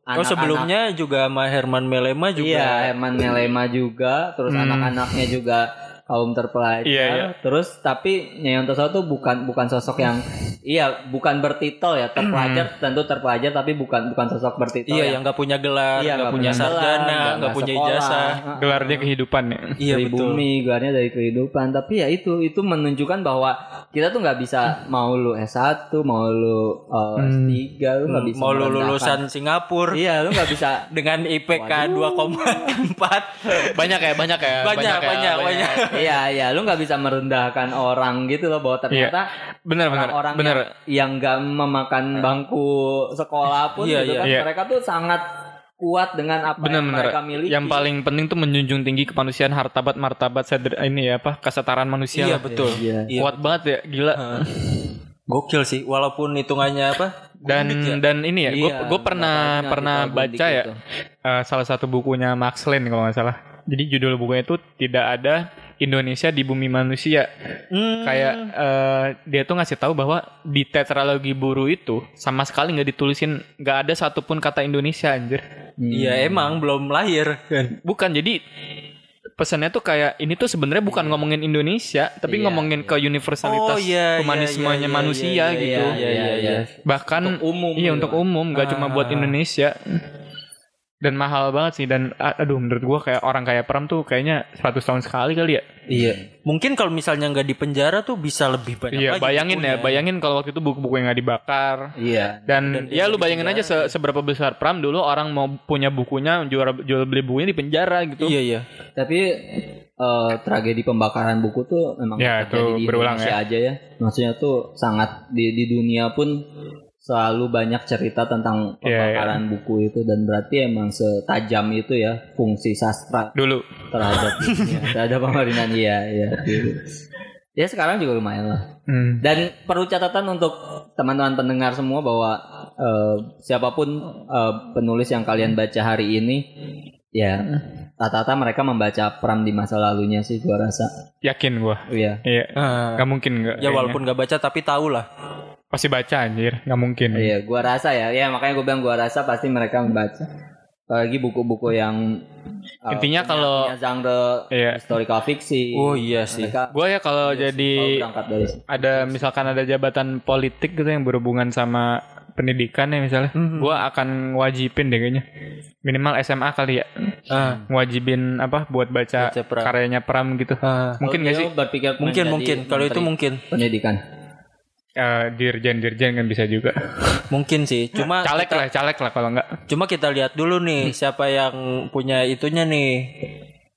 Oh anak-anak- sebelumnya juga sama Herman Melema juga Iya, Herman Melema juga, terus anak-anaknya juga kaum terpelajar. Iya, iya. Terus tapi Nyayonto Soro tuh bukan bukan sosok yang iya, bukan bertitel ya, terpelajar tentu terpelajar tapi bukan bukan sosok bertitel Iya, yang yang nggak punya gelar, Iya, nggak nggak punya gelar, sarjana, nggak- punya sekolah. ijazah. Gelarnya kehidupan ya. Iya dari betul. bumi, gelarnya dari kehidupan. Tapi ya itu itu menunjukkan bahwa kita tuh nggak bisa mau lu S1, mau lu uh, S3, lu nggak bisa Mau lu lulusan Singapura Iya, lu nggak bisa dengan IPK 2,4. Banyak ya, banyak ya. Banyak, ya, banyak, banyak. Iya, iya, lu nggak bisa merendahkan orang gitu loh bahwa ternyata Bener, bener, orang-orang bener. yang yang nggak memakan bangku sekolah pun Iya, gitu iya. kan Iya. mereka tuh sangat kuat dengan apa Bener, yang bener. mereka miliki. Yang paling penting tuh menjunjung tinggi kemanusiaan, hartabat, martabat, seder, ini ya apa, kesetaraan manusia. Iya lah. betul. Iya. Iya. Kuat banget ya, gila. Gokil sih, walaupun hitungannya apa? Dan ya? dan ini ya, gue Iya, gue pernah pernah baca gundik ya gitu. eh, salah satu bukunya Max Lane kalau nggak salah. Jadi judul bukunya itu tidak ada Indonesia di bumi manusia. Hmm, Kayak eh, dia tuh ngasih tahu bahwa di tetralogi buru itu sama sekali nggak ditulisin nggak ada satupun kata Indonesia anjir. Iya emang belum lahir kan. Bukan jadi pesannya tuh kayak ini tuh sebenarnya bukan ngomongin Indonesia tapi Iya, ngomongin ke universalitas Oh, iya, iya, humanismenya iya, iya, manusia iya, gitu. iya, iya, iya. Bahkan Untuk umum iya gitu untuk kan. umum nggak cuma buat Ah. Indonesia. Dan mahal banget sih dan aduh menurut gua kayak orang kayak Pram tuh kayaknya 100 tahun sekali kali ya. Iya. Mungkin kalau misalnya nggak di penjara tuh bisa lebih banyak Iya, lagi bayangin ya, bayangin kalau waktu itu buku-buku yang nggak dibakar. Iya. Dan, ya lu bayangin aja se- seberapa besar Pram dulu orang mau punya bukunya jual jual beli bukunya di penjara gitu. Iya iya. Tapi eh, tragedi pembakaran buku tuh memang Ya, terjadi itu di berulang Indonesia aja ya. Maksudnya tuh sangat di di dunia pun selalu banyak cerita tentang Iya, iya. pembakaran buku itu dan berarti emang setajam itu ya fungsi sastra Dulu. terhadap ya, terhadap pemerintahan iya iya gitu. ya sekarang juga lumayan lah Hmm. dan perlu catatan untuk teman-teman pendengar semua bahwa eh, siapa pun eh, penulis yang kalian baca hari ini ya rata-rata mereka membaca Pram di masa lalunya sih gua rasa Yakin gua. iya Iya. Ah. Gak mungkin nggak. ya kayaknya. walaupun nggak baca tapi tahu lah. Pasti baca anjir, nggak mungkin. iya gua rasa ya ya makanya gua bilang gua rasa pasti mereka membaca apalagi buku-buku yang eh, Intinya punya- kalau- punya genre Iya. historical fiksi Oh iya sih. mereka Gua ya kalau iya jadi ada misalkan ada jabatan politik gitu yang berhubungan sama pendidikan ya misalnya, Mhm. gua akan wajibin deh kayaknya. Minimal SMA kali ya. Ah. Wajibin apa buat baca, Baca Pram. karyanya Pram gitu. Ah. Mungkin gak sih? berpikir Mungkin mungkin kalau itu mungkin. pendidikan Eh, dirjen-dirjen kan bisa juga. Mungkin sih. Cuma caleg lah, caleg lah kalau enggak. cuma kita lihat dulu nih siapa yang punya itunya nih.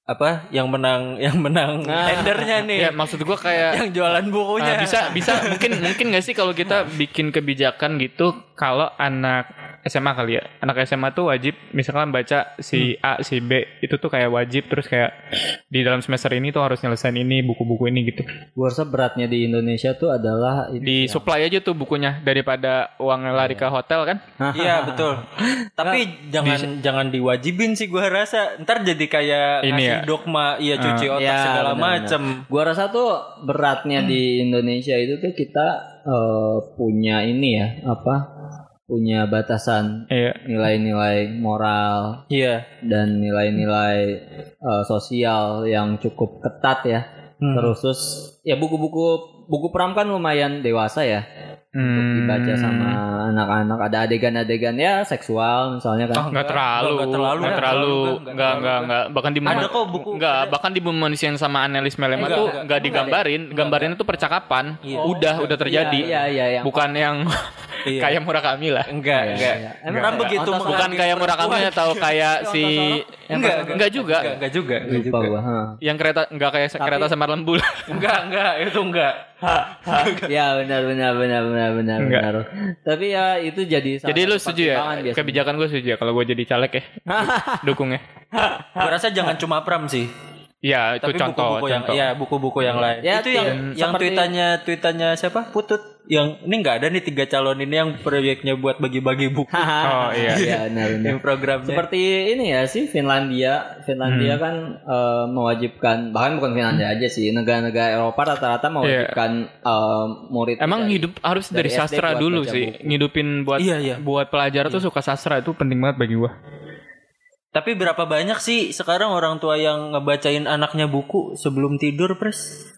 Apa? Yang menang yang menang tendernya nih. Ya maksud gua kayak yang jualan bukunya. Ah, bisa bisa mungkin mungkin nggak sih kalau kita bikin kebijakan gitu kalau anak SMA kali ya. Anak SMA tuh wajib misalkan baca si A si B itu tuh kayak wajib terus kayak di dalam semester ini tuh harus nyelesain ini buku-buku ini gitu. Gua rasa beratnya di Indonesia tuh adalah ini di supply aja tuh bukunya daripada uang lari ke hotel kan? Iya betul. Tapi jangan jangan diwajibin sih gua rasa. Ntar jadi kayak Ini ngasih ya. dogma, iya cuci otak Ya, segala macem. Gua rasa tuh beratnya di Indonesia itu tuh kita eh, punya ini ya apa punya batasan iya nilai-nilai moral Iya. dan nilai-nilai eh, sosial yang cukup ketat ya. Hmm. Terus terus ya buku-buku buku pram kan lumayan dewasa ya untuk Hmm, dibaca sama anak-anak. Ada adegan-adegan ya seksual misalnya kan. nggak terlalu nggak terlalu, nggak nggak terlalu nggak nggak nggak bahkan di Ada kok buku. Enggak, bahkan di manusia sama analis melema Enggak, tuh enggak. enggak digambarin, gambarin itu percakapan. Udah, udah terjadi. Iya iya iya. Bukan yang Iya. kayak Murakami lah. Enggak, enggak. Emang Enggak. begitu Ontos- Bukan kayak Murakami atau kayak si Enggak, enggak juga. Enggak, enggak juga. Enggak Lupa juga. Yang kereta enggak kayak kereta semar lembul. Enggak, enggak, itu enggak. ya benar benar benar benar benar Enggak. benar. Tapi ya itu jadi salah jadi lu setuju ya? Kebijakan gue setuju ya kalau gue jadi caleg ya. Dukung ya. Gua rasa jangan cuma pram sih. Iya, itu Tapi contoh, buku-buku yang contoh. ya buku-buku yang lain. Ya, itu yang tim- yang seperti- tweetannya tweetannya siapa? Putut. Yang ini enggak ada nih tiga calon ini yang proyeknya buat bagi-bagi buku. Oh iya. Iya benar benar. yang programnya. Seperti ini ya sih Finlandia, Finlandia Hmm. kan eh, mewajibkan bahkan bukan Finlandia aja sih, negara-negara Eropa rata-rata mewajibkan eh, murid Iya. Emang dari- hidup harus dari, dari sastra dulu sih. buku. Ngidupin buat Iya, iya. buat pelajar tuh suka sastra itu penting banget bagi gua. Tapi berapa banyak sih sekarang orang tua yang ngebacain anaknya buku sebelum tidur, Pres?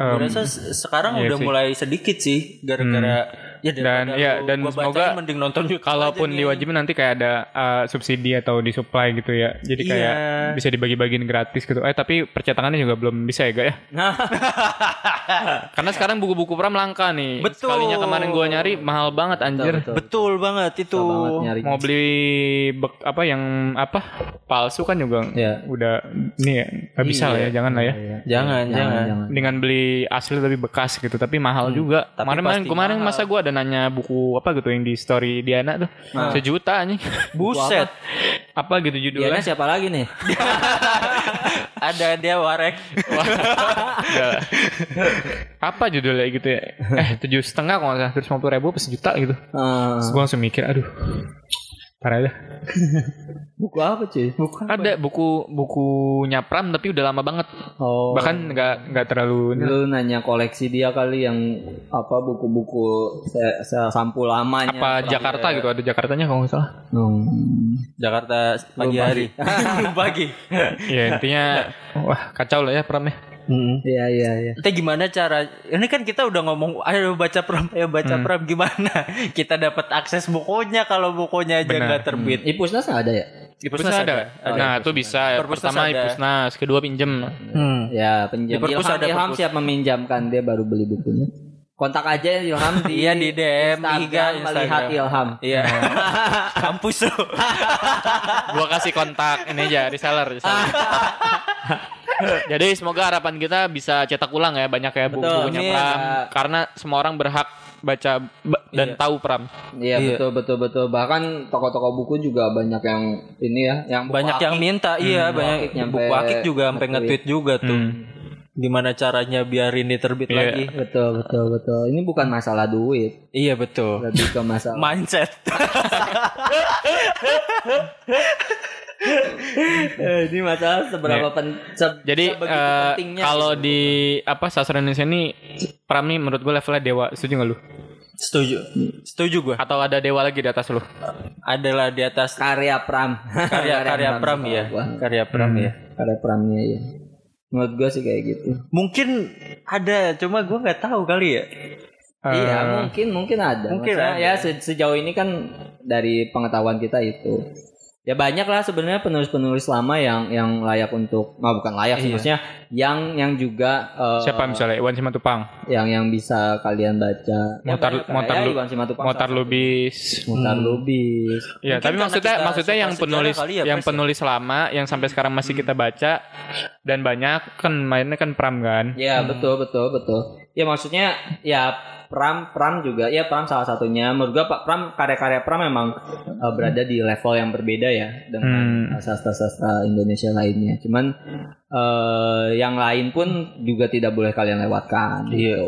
Gua Em, rasa se- sekarang iya udah sih. mulai sedikit sih gara-gara ya Dan- ya, lu- dan gua bacain semoga mending nonton YouTube Kalaupun nih. diwajibin nanti kayak ada uh, subsidi atau disuplai gitu ya. Jadi Iya. kayak bisa dibagi-bagiin gratis gitu. Eh tapi percetakannya juga belum bisa ya, Gak ya? Karena sekarang buku-buku pram langka nih. Betul. Sekalinya kemarin gua nyari mahal banget anjir. betul. Betul banget itu. Banget. Mau beli bek- apa yang apa palsu kan juga Ya. udah ini ya nggak bisa lah ya, jangan lah ya. Iya. Jangan, jangan. Dengan beli asli tapi bekas gitu, tapi mahal juga. tapi Kemarin kemarin mahal. masa gua ada nanya buku apa gitu yang di story Diana tuh sejuta anjing. Buset. apa gitu Diana judulnya? siapa lagi nih? Ada dia warek. Apa judulnya gitu ya? Eh tujuh setengah kalau nggak salah, terus ribu apa sejuta gitu. Eh, Terus gue langsung mikir, aduh, parah dah. buku apa cuy? Buku. Ada buku bukunya Pram tapi udah lama banget. Oh. Bahkan nggak nggak terlalu. Lu nanya koleksi dia kali yang apa buku-buku se- se- sampul lamanya. apa Jakarta gitu ada Jakartanya kalau nggak salah. Hmm. Jakarta pagi hari. Belum pagi. ya intinya wah kacau lah ya Pram ya. Iya iya iya. Kita gimana cara ini kan kita udah ngomong ayo baca pram ayo baca Hmm. pram gimana kita dapat akses bukunya kalau bukunya aja nggak terbit. Ipusnas nggak ada ya? Di Perpusnas ada. Ada. Nah, itu bisa. Perpusnas Pertama ada. Ipusnas, kedua pinjem. Hmm. Ya perpus Ilham, ada Ilham siap meminjamkan dia baru beli bukunya. Kontak aja Ilham di Iya, di DM, Instagram, Iga, melihat. Ilham. Iya. Kampus lo. Gua kasih kontak ini aja reseller. reseller. Jadi semoga harapan kita bisa cetak ulang ya banyak ya buku-bukunya. Pram karena semua orang berhak baca ba- dan tahu Pram. Iya Iya. betul betul betul. Bahkan toko-toko buku juga banyak yang ini ya, yang buku Banyak yang akik. minta, iya banyak akik nyampe buku akik juga sampai nge-tweet. juga tuh. Hmm. Gimana caranya biar ini terbit Iya. lagi? Betul betul betul. Ini bukan masalah duit, Iya betul. lebih ke masalah Mindset. Eh, ini masalah seberapa pen, se- Jadi pentingnya kalau gitu. di apa sastra Indonesia ini Pram nih menurut gue levelnya dewa. Setuju gak lu? Setuju. Setuju gua. Atau ada dewa lagi di atas lu? Adalah di atas karya Pram, karya karya Pram ya. Wah, Karya Pram ya. karya Pramnya ya. Menurut gua sih kayak gitu. Mungkin ada, cuma gua nggak tahu kali ya. iya, Eh, mungkin mungkin ada. mungkin Maksudnya ada. Ya se- sejauh ini kan dari pengetahuan kita itu. Ya banyak lah sebenarnya penulis-penulis lama yang yang layak untuk, nah bukan layak sih Iya. maksudnya yang yang juga eh, Siapa misalnya? Iwan Simatupang. yang yang bisa kalian baca. Ya, motar ya, lu- Iwan Simatupang satu. Lubis. Mutar Lubis. Ya, Mungkin tapi maksudnya kita maksudnya yang penulis ya, yang ya? penulis lama yang sampai sekarang masih kita baca dan banyak kan mainnya kan Pram kan. Ya betul betul betul. Ya maksudnya ya Pram Pram juga ya Pram salah satunya. Menurut gua Pak Pram karya-karya Pram memang uh, berada di level yang berbeda ya dengan Hmm. sastra-sastra Indonesia lainnya. Cuman uh, yang lain pun juga tidak boleh kalian lewatkan. Iya.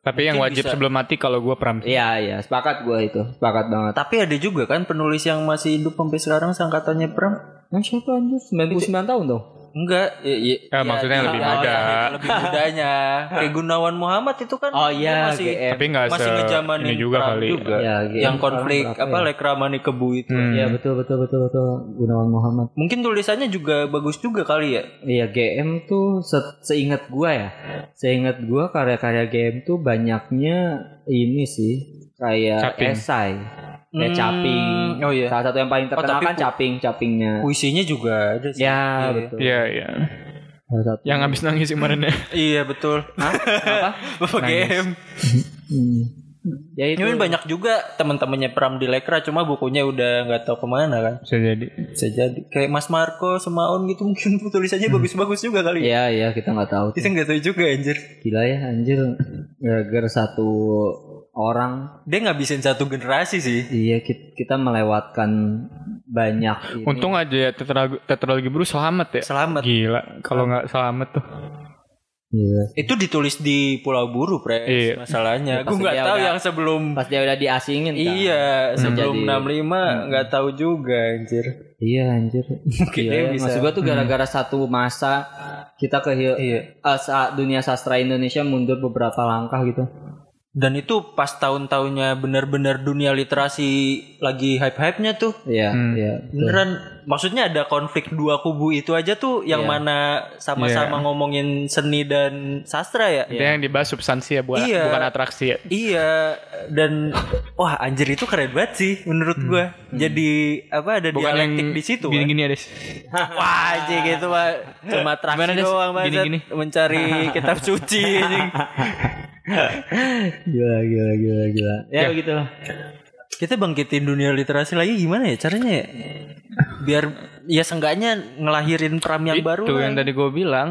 Tapi yang Mungkin wajib bisa- sebelum mati kalau gua Pram. Iya iya sepakat gua itu sepakat banget. Tapi ada juga kan penulis yang masih hidup sampai sekarang sangkatannya Pram. Nah, siapa anjir 99 tahun dong. Enggak, ya, ya, Ya, maksudnya yang lebih ya, muda. ya, lebih mudanya. Kayak Gunawan Muhammad itu kan Oh iya masih GM. Tapi nggak masih se ngejamanin ini juga kali. juga. Ya, GM yang konflik apa ya? Lekramani Kebu itu. Hmm. Iya betul betul betul betul Gunawan Muhammad. Mungkin tulisannya juga bagus juga kali ya. Iya GM tuh se- seingat gua ya, seingat gua karya-karya GM tuh banyaknya ini sih kayak Caping. esai, kayak Hmm, caping. oh iya. Salah satu yang paling terkenal tapi kan caping, capingnya. Puisinya juga ada sih. Ya Iya, betul. Iya, iya. Salah satu. Yang habis nangis kemarin ya. Iya betul. Hah? Apa? Bapak GM. Hmm. Ya itu. Ini banyak juga teman-temannya Pram di Lekra cuma bukunya udah nggak tahu ke mana kan. Bisa jadi. Bisa jadi kayak Mas Marco sama On gitu mungkin tulisannya bagus-bagus juga kali. ya. Iya iya kita nggak tahu. tuh. Kita nggak tahu juga anjir. Gila ya anjir. Gara-gara satu orang. Dia ngabisin satu generasi sih. Iya kita, kita melewatkan banyak. Ini. Untung aja ya tetralogi, tetralogi Bru selamat ya. Selamat. Gila, kalau nggak selamat tuh. Iya. Itu ditulis di Pulau Buru, Pres. Iya. Masalahnya. Ya, Gue nggak tahu udah- yang sebelum Pas dia udah diasingin kan. Iya, sebelum Jadi- 65 nggak tahu juga anjir. Iya anjir. Mungkin Gila dia ya. bisa. Maksud gua tuh gara-gara satu masa kita ke Iya. sa- dunia sastra Indonesia mundur beberapa langkah gitu. Dan itu pas tahun-tahunnya benar-benar dunia literasi lagi hype-hype-nya tuh. Iya, Hmm. iya. Beneran maksudnya ada konflik dua kubu itu aja tuh yang Iya. mana sama-sama ngomongin seni dan sastra ya. Itu yang dibahas substansi ya, buat, Iya. bukan atraksi ya. Iya dan wah anjir itu keren banget sih menurut gua. Jadi apa ada Bukan yang dialektik di situ kan. gini-gini ya, Des. Wah anjing gitu mah cuma traksi Gimana, Des? doang banget Gini-gini. mencari kitab suci anjing. Gila, gila, gila, gila. Ya, Ya. begitulah. Kita bangkitin dunia literasi lagi gimana ya caranya ya? Biar ya seenggaknya ngelahirin pram yang itu baru. yang lah. tadi gue bilang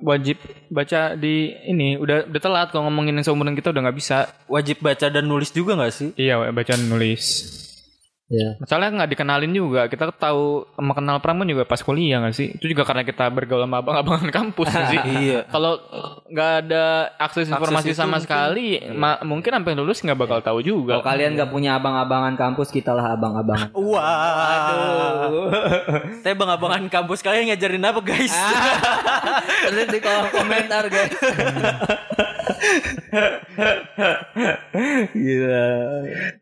wajib baca di ini udah udah telat kalau ngomongin yang seumuran kita udah nggak bisa Wajib baca dan nulis juga gak sih? iya baca nulis Ya. masalahnya nggak dikenalin juga kita tahu sama kenal Pramun juga pas kuliah nggak sih itu juga karena kita bergaul sama abang-abangan kampus nggak sih Iya. kalau nggak ada akses informasi itu sama mungkin- sekali ma- mungkin sampai lulus nggak bakal tahu Kalau juga kalian nggak punya abang-abangan kampus, kita lah abang-abangan. Wah. Tapi bang-abangan kampus kalian ngajarin apa guys? Tulis di kolom komentar, guys. Gila.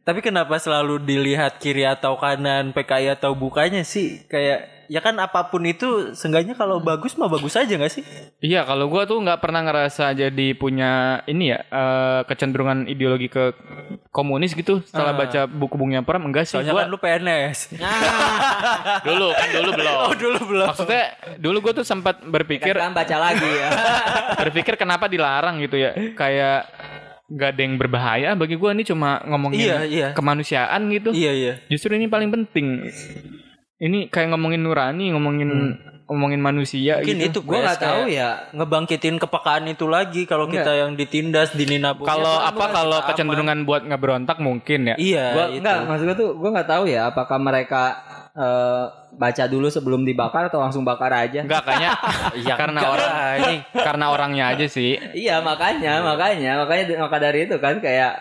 Tapi kenapa selalu dilihat kiri atau kanan, PKI atau bukanya sih? Kayak ya kan apa pun itu seenggaknya kalau bagus mah bagus aja gak sih? Iya, kalau gua tuh nggak pernah ngerasa jadi punya ini ya eh, kecenderungan ideologi ke komunis gitu setelah baca buku-bukunya Pram enggak sih Soalnya gua kan lu PNS. dulu kan dulu belum. Oh dulu belum. Maksudnya dulu gua tuh sempat berpikir Kan baca lagi ya. berpikir kenapa dilarang gitu ya. Kayak nggak ada yang berbahaya bagi gua ini cuma ngomongin Iya, iya. kemanusiaan gitu. Iya iya. Justru ini paling penting. Ini kayak ngomongin nurani, ngomongin ngomongin manusia Mungkin gitu. itu Gue nggak tahu ya. ngebangkitin kepekaan itu lagi kalau kita yang ditindas dininabu. Kalau Ya, apa kalau kecenderungan buat ngeberontak mungkin ya. Iya, Gua itu. enggak, maksud gue tuh gue nggak tahu ya apakah mereka eh, baca dulu sebelum dibakar atau langsung bakar aja. Enggak kayaknya Iya, karena enggak orang lah, ini. karena orangnya aja sih. Iya makanya, makanya, makanya maka dari itu kan kayak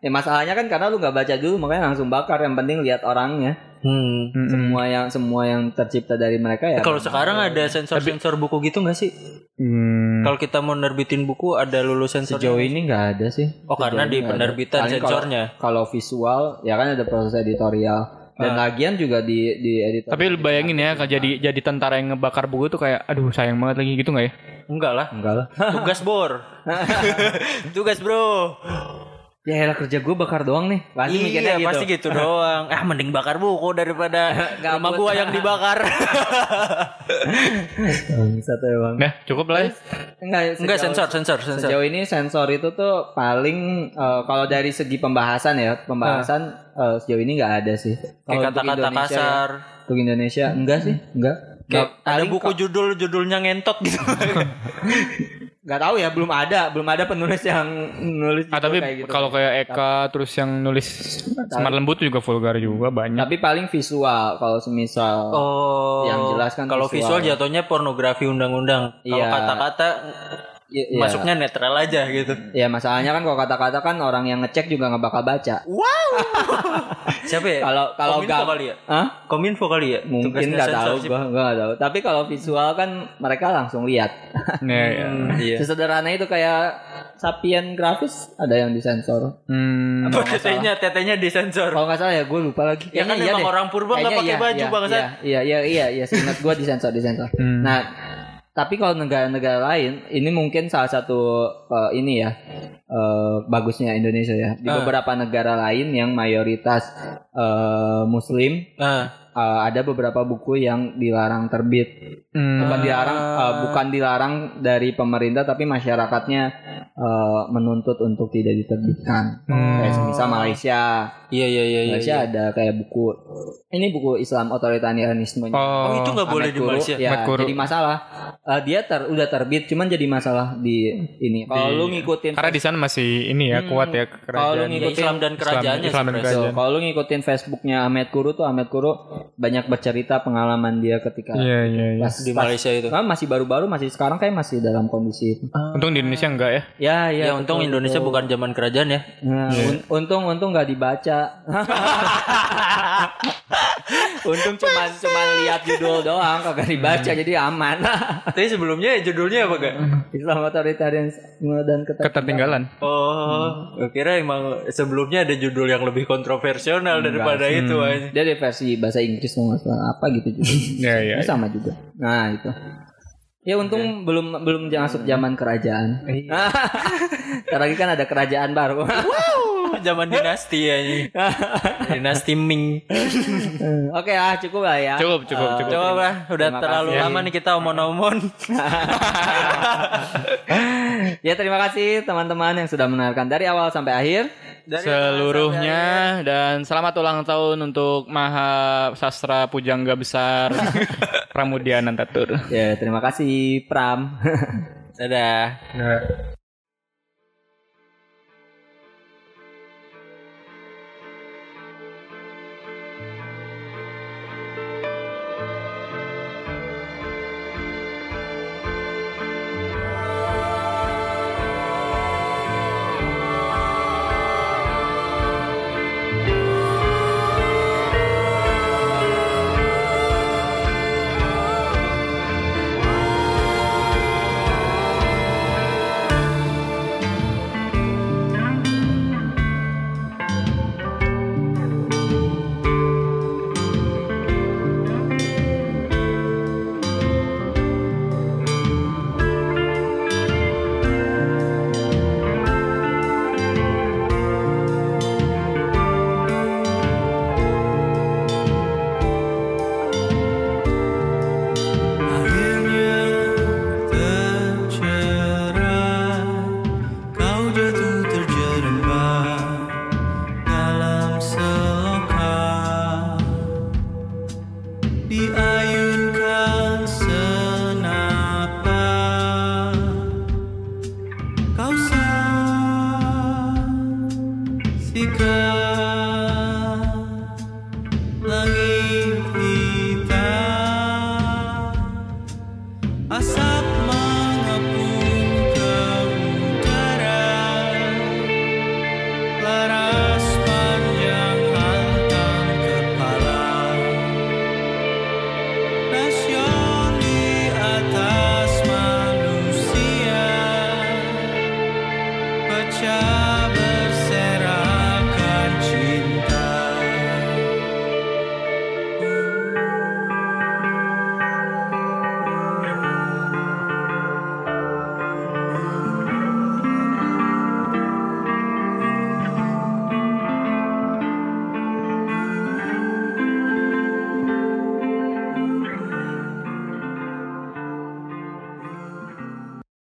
ya masalahnya kan karena lu nggak baca dulu makanya langsung bakar. Yang penting lihat orangnya. Hmm. Semua yang semua yang tercipta dari mereka ya. Kalau sekarang ada sensor-sensor buku gitu nggak sih? Hmm. Kalau kita mau nerbitin buku ada lulus sensor. sejauh ini nggak ada sih. Oh karena Sejauh di nggak ada. penerbitan kalau- sensornya. Kalau visual ya kan ada proses editorial dan lagian juga di di editor. Tapi lu bayangin ya kalau jadi jadi tentara yang ngebakar buku tuh kayak aduh sayang banget lagi gitu nggak ya? Enggak lah. enggak lah. Tugas bor. Tugas bro. Ya elah kerja gue bakar doang nih. Pasti mikirnya iya, gitu. pasti gitu doang. Ah, mending bakar buku daripada rumah Gabut. gua yang dibakar. Bangsat emang. Nah, cukup lah ya. Enggak, Enggak sejauh- sensor, sensor, sensor. Sejauh ini sensor itu tuh paling eh, kalau dari segi pembahasan ya, pembahasan eh, sejauh ini nggak ada sih. Kalau kata-kata Indonesia ya, kasar. untuk Indonesia enggak sih, enggak. Kayak ada buku judul judulnya ngentot gitu. nggak tahu ya, belum ada, belum ada penulis yang nulis Ah, gitu tapi kayak gitu. kalau kayak Eka terus yang nulis Semar Lembut juga vulgar juga banyak. tapi paling visual kalau semisal Oh. Yang jelas kan kalau visual. visual jatuhnya pornografi undang-undang. Kalau Iya. kata-kata ya, ya, masuknya netral aja gitu. ya masalahnya kan kalau kata-kata kan orang yang ngecek juga nggak bakal baca. Siapa ya? Kalau- kalau Kominfo kali ya? Hah? Kominfo kali ya? Mungkin nggak tahu, gua nggak tahu. Tapi kalau visual kan mereka langsung lihat. Ya, ya. Iya. Sesederhana itu kayak sapien grafis ada yang disensor. Hmm, Apa tetenya tetenya disensor. Kalau nggak salah ya gue lupa lagi. Ya kan Kayaknya iya emang deh. orang purba nggak pakai iya, baju, iya. Iya iya iya iya seingat gue disensor disensor. Hmm. Nah tapi kalau negara-negara lain ini mungkin salah satu eh, ini ya eh, bagusnya Indonesia ya di Ah. beberapa negara lain yang mayoritas eh, Muslim Nah, eh, ada beberapa buku yang dilarang terbit hmm. bukan dilarang eh, bukan dilarang dari pemerintah tapi masyarakatnya eh, menuntut untuk tidak diterbitkan kayak semisal Malaysia iya iya iya iya. Malaysia ada kayak buku ini buku Islam otoritarianisme Oh, itu nggak boleh di Malaysia. ya jadi masalah Eh, dia ter, udah terbit cuman jadi masalah di ini kalau lu ngikutin Karena di sana masih ini ya kuat ya Kalau lu kerajaan. Ya, ngikutin Islam dan kerajaannya Islam dan sebenarnya. kerajaan. So, kalau lu ngikutin Facebooknya Ahmed Kuru tuh Ahmed Kuru banyak bercerita pengalaman dia ketika Iya iya iya. pas di Malaysia itu. Ah, masih baru-baru masih sekarang kayak masih dalam kondisi itu. Untung di Indonesia enggak ya. Ya ya. Ya untung betul, Indonesia betul. bukan zaman kerajaan ya. Nah, un- untung untung nggak dibaca. untung cuman cuman lihat judul doang kagak dibaca jadi aman. Tapi sebelumnya judulnya apa gak? Islam otoritarianisme dan. Ketertinggalan. Oh, gue kira emang sebelumnya ada judul yang lebih kontroversial daripada itu aja. Dia ada versi bahasa Inggris mau nggak salah apa gitu juga. Iya iya. Ini sama juga. Nah itu. Ya untung belum belum masuk zaman kerajaan. Ntar lagi kan ada kerajaan baru. Zaman dinasti ya ini. dinasti Ming. Oke ah cukup lah ya. Cukup cukup cukup. Coba lah, udah Terima terlalu kasih. lama nih kita omon-omon. Ya terima kasih teman-teman yang sudah mendengarkan dari awal sampai akhir. Dari Seluruhnya dan selamat ulang tahun untuk Maha Sastra Pujangga Besar Pramudia Nantatur. Ya terima kasih Pram. Dadah. Nah.